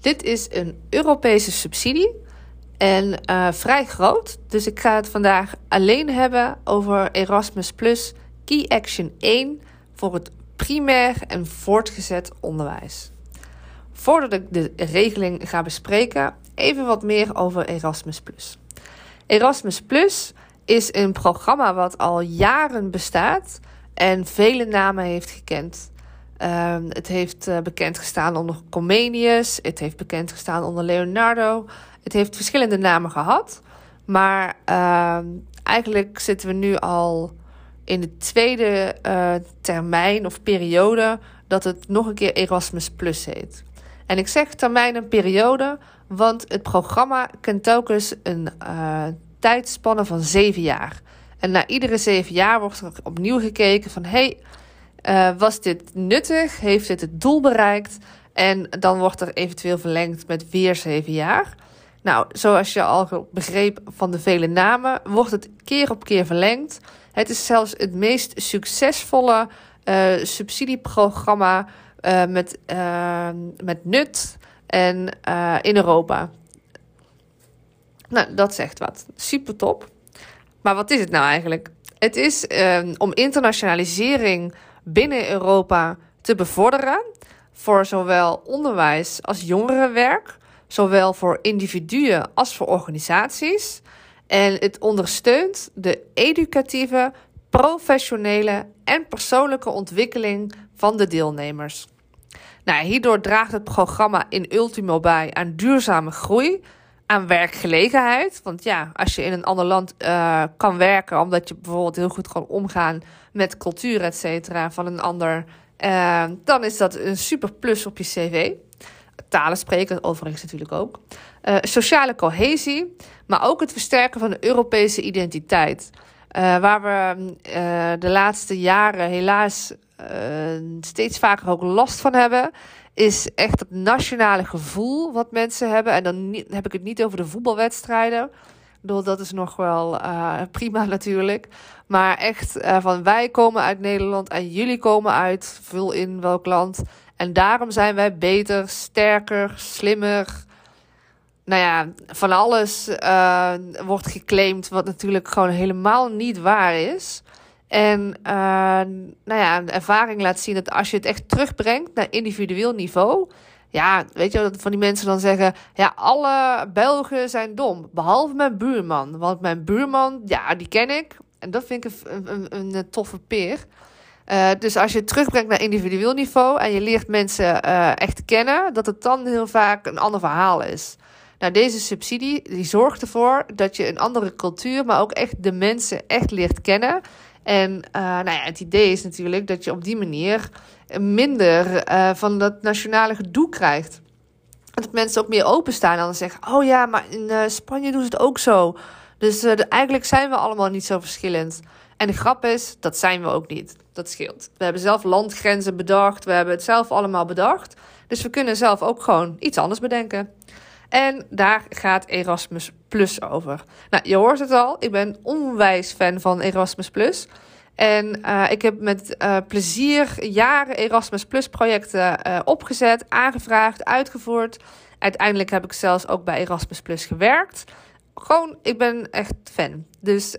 Dit is een Europese subsidie en uh, vrij groot. Dus ik ga het vandaag alleen hebben over Erasmus Plus Key Action 1 voor het primair en voortgezet onderwijs. Voordat ik de regeling ga bespreken, even wat meer over Erasmus Plus. Erasmus Plus is een programma wat al jaren bestaat en vele namen heeft gekend. Um, het heeft uh, bekend gestaan onder Comenius. Het heeft bekend gestaan onder Leonardo. Het heeft verschillende namen gehad. Maar uh, eigenlijk zitten we nu al in de tweede uh, termijn of periode dat het nog een keer Erasmus Plus heet. En ik zeg termijn en periode, want het programma kent telkens een uh, tijdspanne van zeven jaar. En na iedere zeven jaar wordt er opnieuw gekeken van hey, uh, was dit nuttig? Heeft dit het doel bereikt? En dan wordt er eventueel verlengd met weer zeven jaar. Nou, zoals je al begreep van de vele namen, wordt het keer op keer verlengd. Het is zelfs het meest succesvolle uh, subsidieprogramma uh, met, met nut en in Europa. Nou, dat zegt wat. Super top. Maar wat is het nou eigenlijk? Het is om internationalisering binnen Europa te bevorderen voor zowel onderwijs als jongerenwerk, zowel voor individuen als voor organisaties. En het ondersteunt de educatieve, professionele en persoonlijke ontwikkeling van de deelnemers. Nou, hierdoor draagt het programma in ultimo bij aan duurzame groei, aan werkgelegenheid. Want ja, als je in een ander land uh, kan werken, omdat je bijvoorbeeld heel goed kan omgaan met cultuur, et cetera, van een ander, uh, dan is dat een super plus op je cv. Talen spreken, overigens natuurlijk ook. Uh, sociale cohesie, maar ook het versterken van de Europese identiteit. waar we de laatste jaren helaas steeds vaker ook last van hebben, is echt het nationale gevoel wat mensen hebben. En dan heb ik het niet over de voetbalwedstrijden. Bedoel, dat is nog wel uh, prima natuurlijk. Maar echt uh, van wij komen uit Nederland en jullie komen uit, vul in welk land. En daarom zijn wij beter, sterker, slimmer. Nou ja, van alles uh, wordt geclaimd wat natuurlijk gewoon helemaal niet waar is. En uh, nou ja, de ervaring laat zien dat als je het echt terugbrengt naar individueel niveau. Ja, weet je dat van die mensen dan zeggen: Ja, alle Belgen zijn dom. Behalve mijn buurman. Want mijn buurman, ja, die ken ik. En dat vind ik een, een, een, toffe peer. Uh, dus als je het terugbrengt naar individueel niveau en je leert mensen uh, echt kennen, dat het dan heel vaak een ander verhaal is. Nou, deze subsidie die zorgt ervoor dat je een andere cultuur, maar ook echt de mensen echt leert kennen. En uh, nou ja, het idee is natuurlijk dat je op die manier minder uh, van dat nationale gedoe krijgt. Dat mensen ook meer openstaan en dan zeggen: Oh ja, maar in uh, Spanje doen ze het ook zo. Dus eigenlijk zijn we allemaal niet zo verschillend. En de grap is, dat zijn we ook niet. Dat scheelt. We hebben zelf landgrenzen bedacht. We hebben het zelf allemaal bedacht. Dus we kunnen zelf ook gewoon iets anders bedenken. En daar gaat Erasmus Plus over. Nou, je hoort het al. Ik ben onwijs fan van Erasmus Plus. En uh, ik heb met uh, plezier jaren Erasmus Plus projecten uh, opgezet, aangevraagd, uitgevoerd. Uiteindelijk heb ik zelfs ook bij Erasmus Plus gewerkt. Gewoon, ik ben echt fan. Dus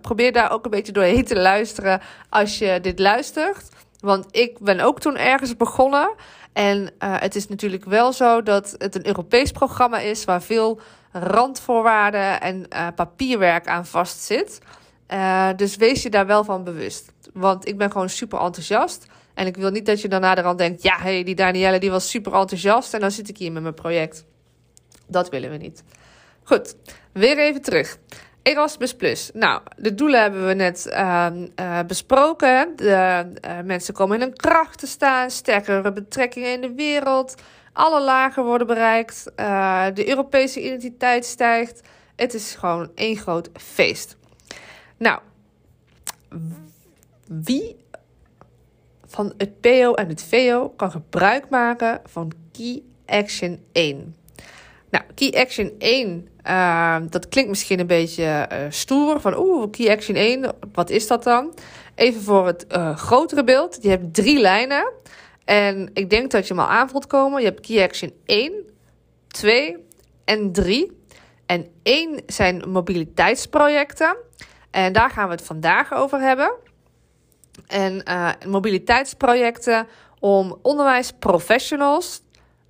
probeer daar ook een beetje doorheen te luisteren als je dit luistert. Want ik ben ook toen ergens begonnen. En uh, het is natuurlijk wel zo dat het een Europees programma is waar veel randvoorwaarden en uh, papierwerk aan vastzit. Uh, dus wees je daar wel van bewust. Want ik ben gewoon super enthousiast. En ik wil niet dat je daarna eraan denkt: ja, hey, die Danielle die was super enthousiast en dan zit ik hier met mijn project. Dat willen we niet. Goed, weer even terug. Erasmus Plus. Nou, de doelen hebben we net uh, uh, besproken. De, uh, mensen komen in hun kracht te staan, sterkere betrekkingen in de wereld, Alle lagen worden bereikt. Uh, de Europese identiteit stijgt. Het is gewoon één groot feest. Nou, wie van het PO en het VO kan gebruik maken van Key Action 1? Nou, Key Action 1, uh, dat klinkt misschien een beetje uh, stoer. Van oeh, Key Action 1, wat is dat dan? Even voor het uh, grotere beeld. Je hebt drie lijnen. En ik denk dat je hem al aan voelt komen. Je hebt Key Action 1, 2 en 3. En 1 zijn mobiliteitsprojecten. En daar gaan we het vandaag over hebben. En uh, mobiliteitsprojecten om onderwijsprofessionals,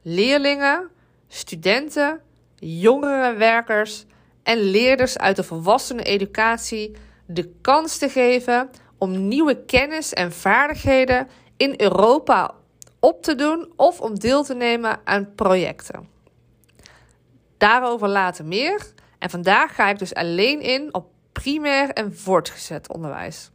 leerlingen, studenten, jongere werkers en leerders uit de volwassenen educatie de kans te geven om nieuwe kennis en vaardigheden in Europa op te doen of om deel te nemen aan projecten. Daarover later meer. En vandaag ga ik dus alleen in op primair en voortgezet onderwijs.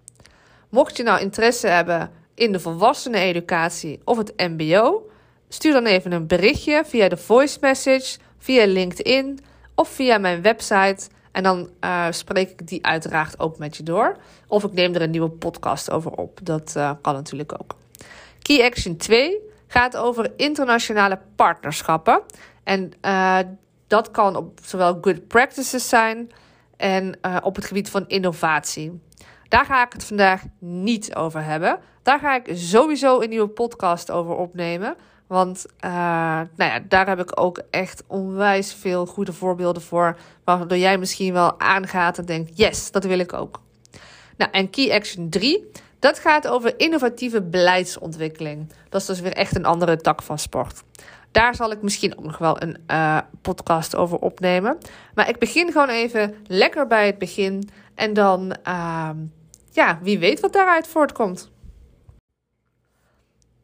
Mocht je nou interesse hebben in de volwassenen educatie of het MBO, stuur dan even een berichtje via de voice message, via LinkedIn of via mijn website. En dan uh, spreek ik die uiteraard ook met je door. Of ik neem er een nieuwe podcast over op. Dat uh, kan natuurlijk ook. Key Action 2 gaat over internationale partnerschappen. En uh, dat kan op zowel good practices zijn en op het gebied van innovatie. Daar ga ik het vandaag niet over hebben. Daar ga ik sowieso een nieuwe podcast over opnemen. Want uh, nou ja, daar heb ik ook echt onwijs veel goede voorbeelden voor. Waardoor jij misschien wel aangaat en denkt: yes, dat wil ik ook. Nou, en Key Action 3, dat gaat over innovatieve beleidsontwikkeling. Dat is dus weer echt een andere tak van sport. Daar zal ik misschien ook nog wel een uh, podcast over opnemen. Maar ik begin gewoon even lekker bij het begin. En dan, uh, ja, wie weet wat daaruit voortkomt.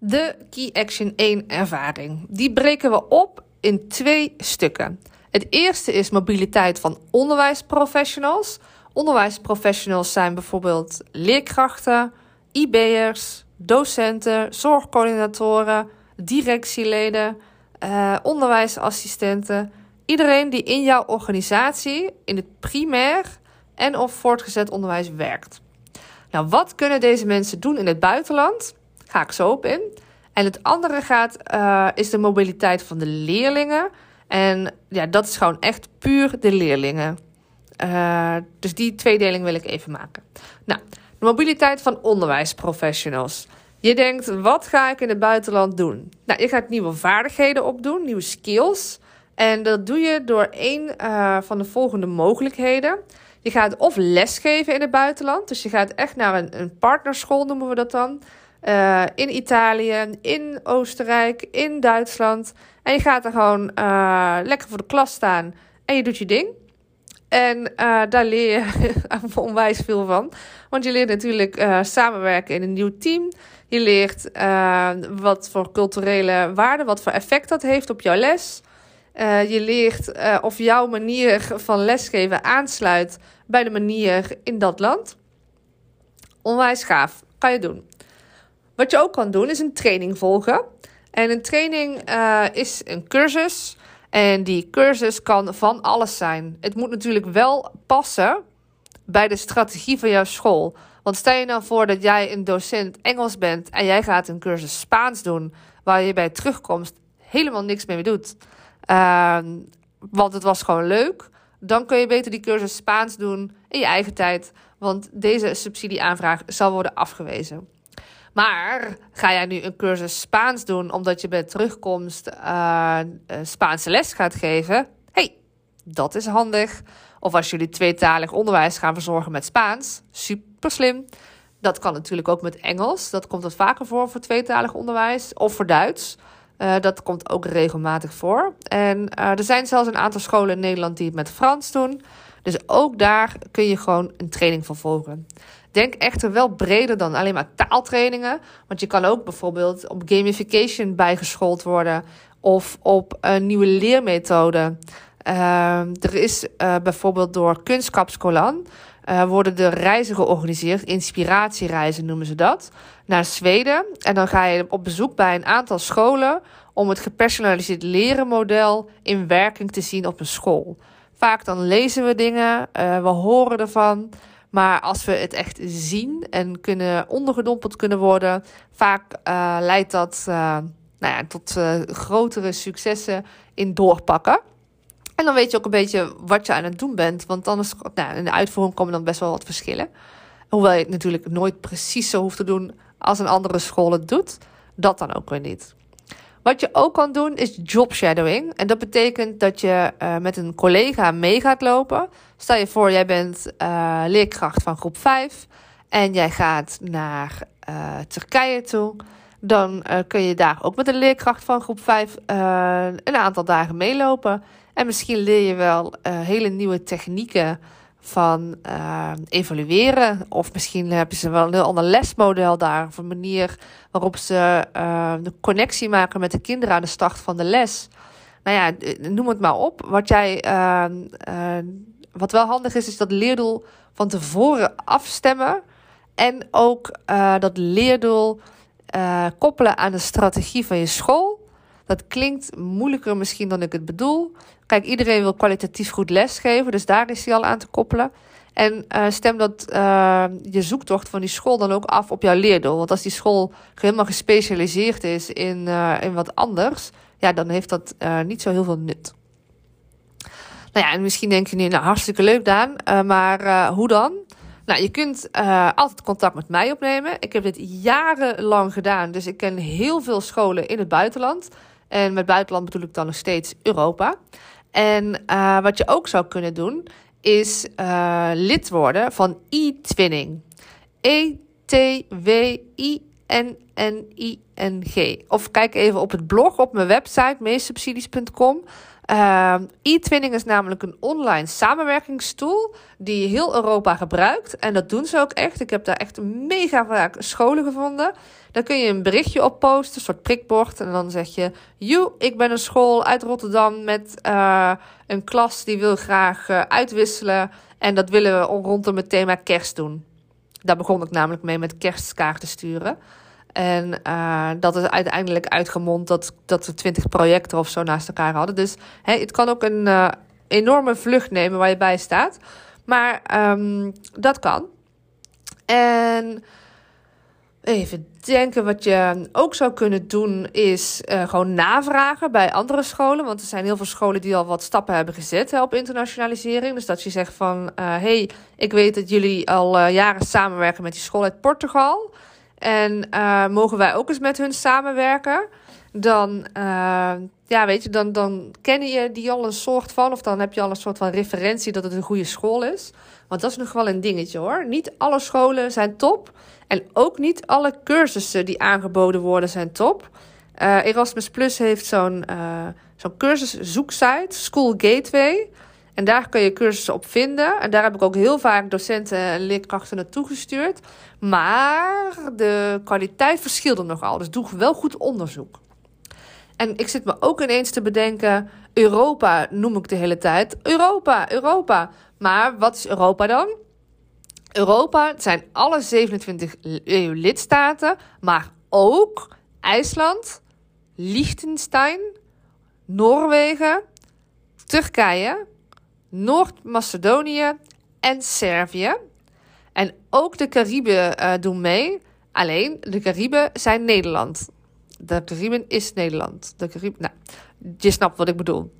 De Key Action 1 ervaring. Die breken we op in twee stukken. Het eerste is mobiliteit van onderwijsprofessionals. Onderwijsprofessionals zijn bijvoorbeeld leerkrachten, IB'ers, docenten, zorgcoördinatoren, directieleden, uh, onderwijsassistenten. Iedereen die in jouw organisatie in het primair en of voortgezet onderwijs werkt. Nou, wat kunnen deze mensen doen in het buitenland? Ik zo op in. En het andere gaat, uh, is de mobiliteit van de leerlingen. En ja, dat is gewoon echt puur de leerlingen. Uh, dus die tweedeling wil ik even maken. Nou, de mobiliteit van onderwijsprofessionals. Je denkt, wat ga ik in het buitenland doen? Nou, je gaat nieuwe vaardigheden opdoen, nieuwe skills. En dat doe je door één uh, van de volgende mogelijkheden. Je gaat of lesgeven in het buitenland. Dus je gaat echt naar een, een partnerschool, noemen we dat dan. Uh, in Italië, in Oostenrijk, in Duitsland. En je gaat er gewoon uh, lekker voor de klas staan en je doet je ding. En uh, daar leer je onwijs veel van. Want je leert natuurlijk samenwerken in een nieuw team. Je leert wat voor culturele waarde, wat voor effect dat heeft op jouw les. je leert of jouw manier van lesgeven aansluit bij de manier in dat land. Onwijs gaaf. Kan je doen. Wat je ook kan doen is een training volgen. En een training uh, is een cursus. En die cursus kan van alles zijn. Het moet natuurlijk wel passen bij de strategie van jouw school. Want stel je nou voor dat jij een docent Engels bent en jij gaat een cursus Spaans doen, waar je bij terugkomst helemaal niks mee doet. Uh, want het was gewoon leuk. Dan kun je beter die cursus Spaans doen in je eigen tijd. Want deze subsidieaanvraag zal worden afgewezen. Maar ga jij nu een cursus Spaans doen omdat je bij terugkomst uh, Spaanse les gaat geven? hey, dat is handig. Of als jullie tweetalig onderwijs gaan verzorgen met Spaans, super slim. Dat kan natuurlijk ook met Engels. Dat komt wat vaker voor voor tweetalig onderwijs. Of voor Duits. Uh, dat komt ook regelmatig voor. En er zijn zelfs een aantal scholen in Nederland die het met Frans doen. Dus ook daar kun je gewoon een training van volgen. Denk echter wel breder dan alleen maar taaltrainingen. Want je kan ook bijvoorbeeld op gamification bijgeschoold worden. Of op een nieuwe leermethode. Uh, er is uh, bijvoorbeeld door Kunstkapskolan uh, worden de reizen georganiseerd. Inspiratiereizen noemen ze dat. Naar Zweden. En dan ga je op bezoek bij een aantal scholen om het gepersonaliseerd leren model in werking te zien op een school. Vaak dan lezen we dingen, uh, we horen ervan. Maar als we het echt zien en kunnen ondergedompeld kunnen worden, vaak uh, leidt dat uh, nou ja, tot grotere successen in doorpakken. En dan weet je ook een beetje wat je aan het doen bent. Want anders, nou, in de uitvoering komen dan best wel wat verschillen. Hoewel je het natuurlijk nooit precies zo hoeft te doen als een andere school het doet. Dat dan ook weer niet. Wat je ook kan doen is job shadowing. En dat betekent dat je met een collega mee gaat lopen. Stel je voor, jij bent uh, leerkracht van groep 5 en jij gaat naar uh, Turkije toe. Dan kun je daar ook met een leerkracht van groep 5 een aantal dagen meelopen. En misschien leer je wel hele nieuwe technieken van evalueren. Of misschien hebben ze wel een heel ander lesmodel daar. Of een manier waarop ze de connectie maken met de kinderen aan de start van de les. Nou ja, noem het maar op. Wat, jij, wat wel handig is, is dat leerdoel van tevoren afstemmen. En ook dat leerdoel koppelen aan de strategie van je school. Dat klinkt moeilijker misschien dan ik het bedoel. Kijk, iedereen wil kwalitatief goed lesgeven, dus daar is hij al aan te koppelen. En uh, stem dat je zoektocht van die school dan ook af op jouw leerdoel. Want als die school helemaal gespecialiseerd is in, in wat anders, ja, dan heeft dat niet zo heel veel nut. Nou ja, en misschien denk je nu, nou hartstikke leuk Daan, maar hoe dan? Nou, je kunt altijd contact met mij opnemen. Ik heb dit jarenlang gedaan, dus ik ken heel veel scholen in het buitenland. En met buitenland bedoel ik dan nog steeds Europa. En wat je ook zou kunnen doen, is lid worden van e-twinning. E-T-W-I-N-N-I-N-G. Of kijk even op het blog op mijn website, meestsubsidies.com. Uh, e-twinning is namelijk een online samenwerkingstool die heel Europa gebruikt. En dat doen ze ook echt. Ik heb daar echt mega vaak scholen gevonden. Dan kun je een berichtje op posten, een soort prikbord. En dan zeg je: Joe, ik ben een school uit Rotterdam met uh, een klas die wil graag uh, uitwisselen. En dat willen we rondom het thema kerst doen. Daar begon ik namelijk mee met kerstkaarten sturen. En uh, dat is uiteindelijk uitgemond dat, dat we twintig projecten of zo naast elkaar hadden. Dus hè, het kan ook een uh, enorme vlucht nemen waar je bij staat. Maar um, dat kan. En even denken, wat je ook zou kunnen doen, is uh, gewoon navragen bij andere scholen. Want er zijn heel veel scholen die al wat stappen hebben gezet hè, op internationalisering. Dus dat je zegt van, hé, hey, ik weet dat jullie al jaren samenwerken met die school uit Portugal. En uh, mogen wij ook eens met hun samenwerken? Dan, uh, ja, weet je, dan, dan ken je die al een soort van, of dan heb je al een soort van referentie dat het een goede school is. Want dat is nog wel een dingetje hoor. Niet alle scholen zijn top. En ook niet alle cursussen die aangeboden worden zijn top. Uh, Erasmus Plus heeft zo'n uh, zo'n cursuszoeksite, School Gateway. En daar kun je cursussen op vinden. En daar heb ik ook heel vaak docenten en leerkrachten naartoe gestuurd. Maar de kwaliteit verschilde nogal. Dus doe wel goed onderzoek. En ik zit me ook ineens te bedenken: Europa noem ik de hele tijd. Europa, Europa. Maar wat is Europa dan? Europa zijn alle 27 EU-lidstaten, maar ook IJsland, Liechtenstein, Noorwegen, Turkije, Noord-Macedonië en Servië. En ook de Cariben uh, doen mee. Alleen de Cariben zijn Nederland. De Cariben is Nederland. De Cariben, nou, je snapt wat ik bedoel.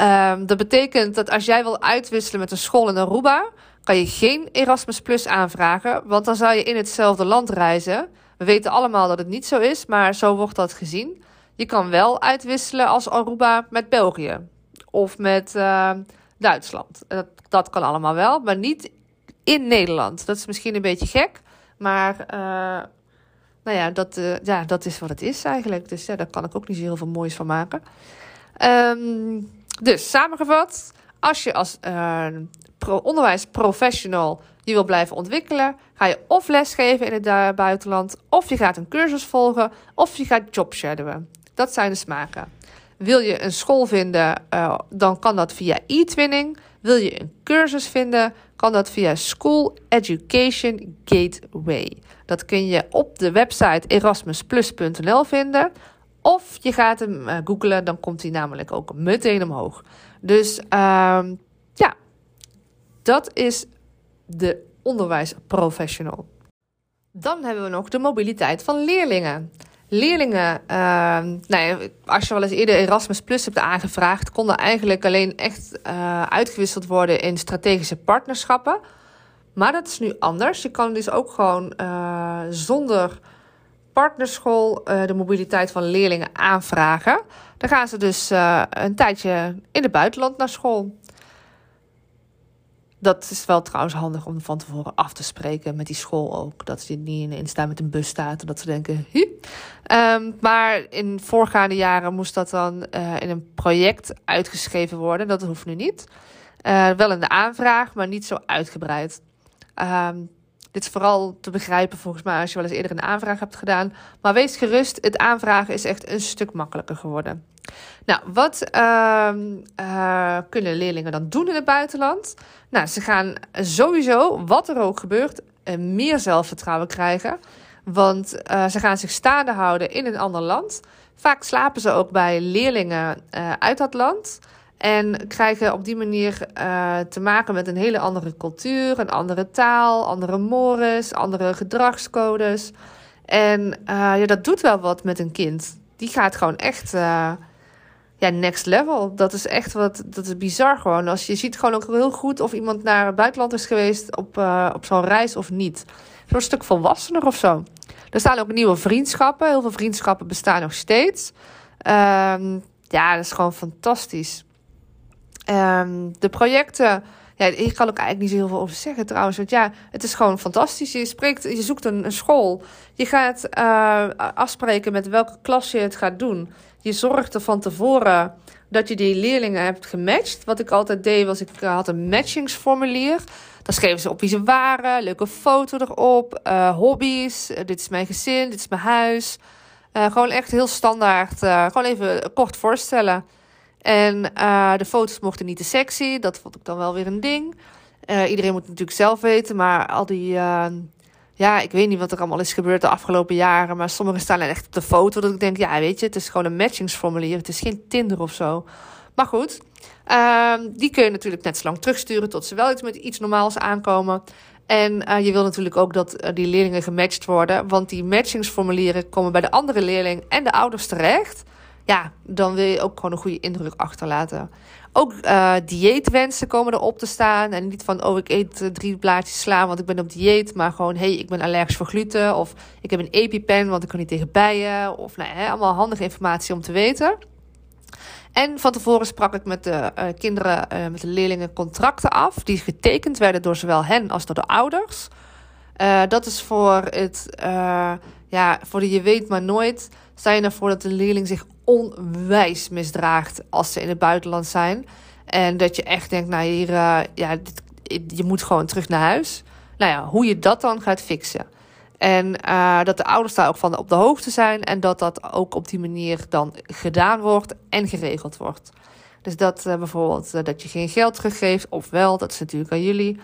Um, dat betekent dat als jij wil uitwisselen met een school in Aruba, kan je geen Erasmus Plus aanvragen, want dan zou je in hetzelfde land reizen. We weten allemaal dat het niet zo is, maar zo wordt dat gezien. Je kan wel uitwisselen als Aruba met België of met uh, Duitsland. Dat, dat kan allemaal wel, maar niet in Nederland. Dat is misschien een beetje gek, maar uh, nou ja dat, uh, ja, dat is wat het is eigenlijk. Dus ja, daar kan ik ook niet zo heel veel moois van maken. Um, dus samengevat, als je als uh, pro onderwijsprofessional je wil blijven ontwikkelen, ga je of lesgeven in het buitenland, of je gaat een cursus volgen, of je gaat jobshadowen. Dat zijn de smaken. Wil je een school vinden, dan kan dat via e-twinning. Wil je een cursus vinden, kan dat via School Education Gateway. Dat kun je op de website erasmusplus.nl vinden. Of je gaat hem uh, googlen, dan komt hij namelijk ook meteen omhoog. Dus ehm, ja, dat is de onderwijsprofessional. Dan hebben we nog de mobiliteit van leerlingen. Leerlingen, uh, nou als je wel eens eerder Erasmus Plus hebt aangevraagd, konden eigenlijk alleen echt uh, uitgewisseld worden in strategische partnerschappen. Maar dat is nu anders. Je kan dus ook gewoon uh, zonder partnerschool de mobiliteit van leerlingen aanvragen. Dan gaan ze dus een tijdje in het buitenland naar school. Dat is wel trouwens handig om van tevoren af te spreken met die school ook. Dat je niet in staat met een bus staat en dat ze denken. Um, maar in voorgaande jaren moest dat dan uh, in een project uitgeschreven worden. Dat hoeft nu niet. Uh, wel in de aanvraag, maar niet zo uitgebreid. Um, dit is vooral te begrijpen volgens mij als je wel eens eerder een aanvraag hebt gedaan. Maar wees gerust, het aanvragen is echt een stuk makkelijker geworden. Nou, wat uh, uh, kunnen leerlingen dan doen in het buitenland? Nou, ze gaan sowieso, wat er ook gebeurt, meer zelfvertrouwen krijgen. Want uh, ze gaan zich staande houden in een ander land. Vaak slapen ze ook bij leerlingen uit dat land. En krijgen op die manier te maken met een hele andere cultuur, een andere taal, andere mores, andere gedragscodes. En ja, dat doet wel wat met een kind. Die gaat gewoon echt ja, next level. Dat is echt wat, dat is bizar gewoon. Als je ziet gewoon ook heel goed of iemand naar het buitenland is geweest op, op zo'n reis of niet. Zo'n stuk volwassener of zo. Er staan ook nieuwe vriendschappen. Heel veel vriendschappen bestaan nog steeds. Um, ja, dat is gewoon fantastisch. Um, de projecten. Ja, ik kan ook eigenlijk niet zo heel veel over zeggen trouwens. Want ja, het is gewoon fantastisch. Je, spreekt, je zoekt een, school. Je gaat uh, afspreken met welke klas je het gaat doen. Je zorgt er van tevoren dat je die leerlingen hebt gematcht. Wat ik altijd deed, was ik had een matchingsformulier. Dan schreven ze op wie ze waren, leuke foto erop, uh, hobby's. Dit is mijn gezin, dit is mijn huis. Gewoon echt heel standaard. gewoon even kort voorstellen. En de foto's mochten niet te sexy. Dat vond ik dan wel weer een ding. iedereen moet natuurlijk zelf weten, maar al die ja, ik weet niet wat er allemaal is gebeurd de afgelopen jaren. Maar sommigen staan echt op de foto. Dat ik denk, ja, weet je, het is gewoon een matchingsformulier. Het is geen Tinder of zo. Maar goed, uh, die kun je natuurlijk net zo lang terugsturen tot ze wel iets met iets normaals aankomen. En uh, je wil natuurlijk ook dat die leerlingen gematcht worden. Want die matchingsformulieren komen bij de andere leerling en de ouders terecht. Ja, dan wil je ook gewoon een goede indruk achterlaten. Ook uh, dieetwensen komen erop te staan. En niet van, oh, ik eet uh, drie blaadjes sla, want ik ben op dieet. Maar gewoon, hey, ik ben allergisch voor gluten. Of ik heb een EpiPen, want ik kan niet tegen bijen. Of nou, hè, allemaal handige informatie om te weten. En van tevoren sprak ik met de uh, kinderen, met de leerlingen contracten af. Die getekend werden door zowel hen als door de ouders. dat is voor het, ja, voor de je weet maar nooit. Zijn ervoor dat de leerling zich onwijs misdraagt als ze in het buitenland zijn. En dat je echt denkt, nou hier, uh, ja, dit, je moet gewoon terug naar huis. Nou ja, hoe je dat dan gaat fixen. En uh, dat de ouders daar ook van op de hoogte zijn. En dat dat ook op die manier dan gedaan wordt en geregeld wordt. Dus dat uh, bijvoorbeeld dat je geen geld teruggeeft, of wel, dat is natuurlijk aan jullie.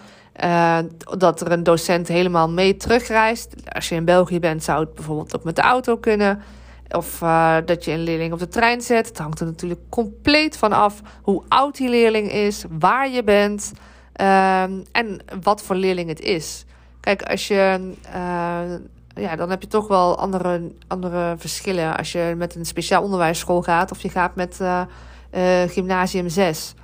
dat er een docent helemaal mee terugreist. Als je in België bent, zou het bijvoorbeeld ook met de auto kunnen. Of uh, dat je een leerling op de trein zet. Het hangt er natuurlijk compleet van af hoe oud die leerling is, waar je bent uh, en wat voor leerling het is. Kijk, als je. Uh, ja, dan heb je toch wel andere, andere verschillen. Als je met een speciaal onderwijsschool gaat of je gaat met gymnasium 6.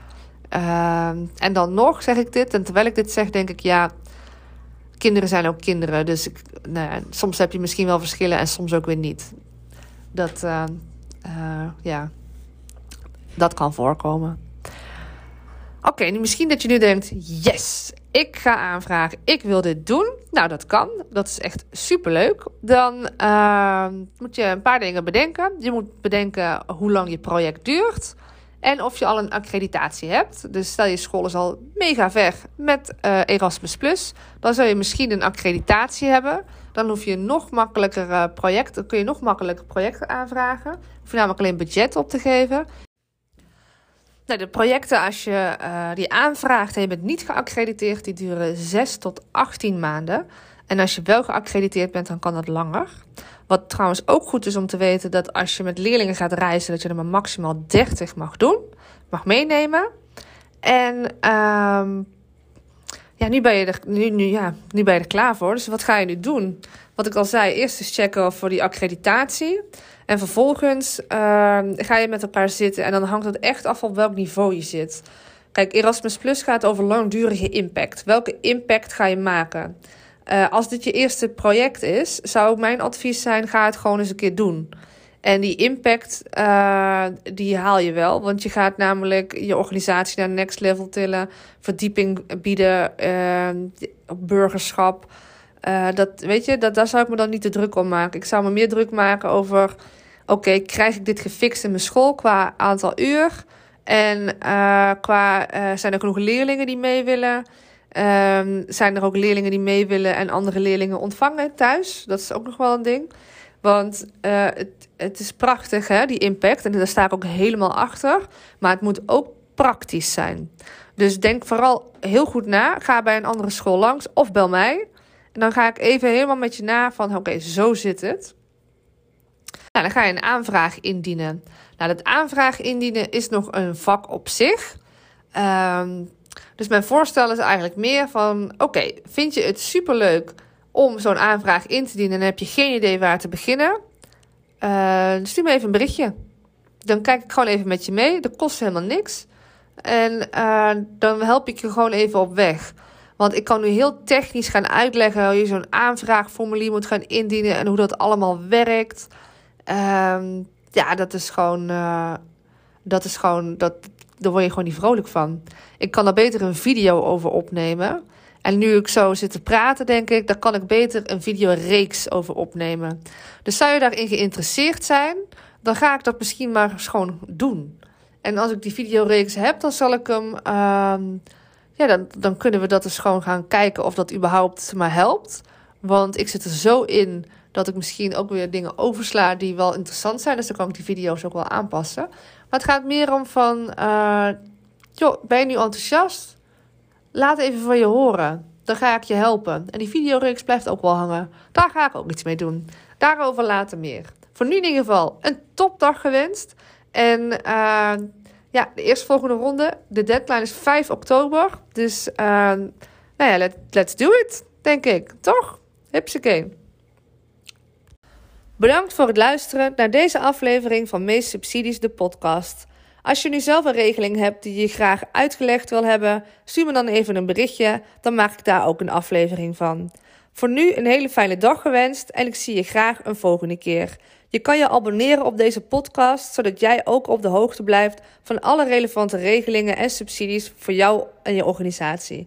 Ehm, en dan nog zeg ik dit. En terwijl ik dit zeg, denk ik ja kinderen zijn ook kinderen. Dus ik, nou soms heb je misschien wel verschillen en soms ook weer niet. Dat, uh, uh, ja, dat kan voorkomen. Oké, misschien dat je nu denkt: yes, ik ga aanvragen, ik wil dit doen. Nou, dat kan. Dat is echt superleuk. Dan uh, moet je een paar dingen bedenken. Je moet bedenken hoe lang je project duurt. En of je al een accreditatie hebt. Dus stel je school is al mega ver met uh, Erasmus. Dan zou je misschien een accreditatie hebben. Dan hoef je nog makkelijker projecten, kun je nog makkelijker projecten aanvragen. Hoef je namelijk alleen budget op te geven. Nou, de projecten, als je uh, die aanvraagt en je bent niet geaccrediteerd, die duren 6 tot 18 maanden. En als je wel geaccrediteerd bent, dan kan dat langer. Wat trouwens ook goed is om te weten dat als je met leerlingen gaat reizen, dat je er maar maximaal 30 mag doen, mag meenemen. En um, ja, nu ben, je er, nu, nu, ja, nu ben je klaar voor. Dus wat ga je nu doen? Wat ik al zei, eerst is checken voor die accreditatie. En vervolgens uh, ga je met elkaar zitten en dan hangt het echt af op welk niveau je zit. Kijk, Erasmus Plus gaat over langdurige impact. Welke impact ga je maken? Uh, als dit je eerste project is, zou mijn advies zijn: ga het gewoon eens een keer doen. En die impact, uh, die haal je wel. Want je gaat namelijk je organisatie naar next level tillen. Verdieping bieden. Uh, burgerschap. Uh, dat, weet je, dat, daar zou ik me dan niet te druk om maken. Ik zou me meer druk maken over... Oké, krijg ik dit gefixt in mijn school qua aantal uur? En qua, zijn er genoeg leerlingen die mee willen? Um, zijn er ook leerlingen die mee willen en andere leerlingen ontvangen thuis? Dat is ook nog wel een ding. Want uh, het, is prachtig, hè, die impact. En daar sta ik ook helemaal achter. Maar het moet ook praktisch zijn. Dus denk vooral heel goed na. Ga bij een andere school langs of bel mij. En dan ga ik even helemaal met je na van, oké, zo zit het. Nou, dan ga je een aanvraag indienen. Nou, dat aanvraag indienen is nog een vak op zich. Um, dus mijn voorstel is eigenlijk meer van: oké, vind je het superleuk om zo'n aanvraag in te dienen en heb je geen idee waar te beginnen? Uh, stuur me even een berichtje. Dan kijk ik gewoon even met je mee. Dat kost helemaal niks. En uh, dan help ik je gewoon even op weg. Want ik kan nu heel technisch gaan uitleggen hoe je zo'n aanvraagformulier moet gaan indienen en hoe dat allemaal werkt. Uh, ja, dat is gewoon. Uh, dat is gewoon. Dat, daar word je gewoon niet vrolijk van. Ik kan daar beter een video over opnemen. En nu ik zo zit te praten, denk ik, daar kan ik beter een videoreeks over opnemen. Dus zou je daarin geïnteresseerd zijn, dan ga ik dat misschien maar gewoon doen. En als ik die videoreeks heb, dan zal ik hem. Uh, ja, dan, dan kunnen we dat eens gewoon gaan kijken of dat überhaupt me helpt. Want ik zit er zo in dat ik misschien ook weer dingen oversla die wel interessant zijn. Dus dan kan ik die video's ook wel aanpassen. Maar het gaat meer om van, uh, joh, ben je nu enthousiast? Laat even van je horen. Dan ga ik je helpen. En die videoreeks blijft ook wel hangen. Daar ga ik ook iets mee doen. Daarover later meer. Voor nu in ieder geval een topdag gewenst. En uh, ja, de eerstvolgende ronde. De deadline is 5 oktober. Dus uh, nou ja, let, let's do it, denk ik. Toch? Hupsakee. Bedankt voor het luisteren naar deze aflevering van Meest Subsidies, de podcast. Als je nu zelf een regeling hebt die je graag uitgelegd wil hebben, stuur me dan even een berichtje, dan maak ik daar ook een aflevering van. Voor nu een hele fijne dag gewenst en ik zie je graag een volgende keer. Je kan je abonneren op deze podcast, zodat jij ook op de hoogte blijft van alle relevante regelingen en subsidies voor jou en je organisatie.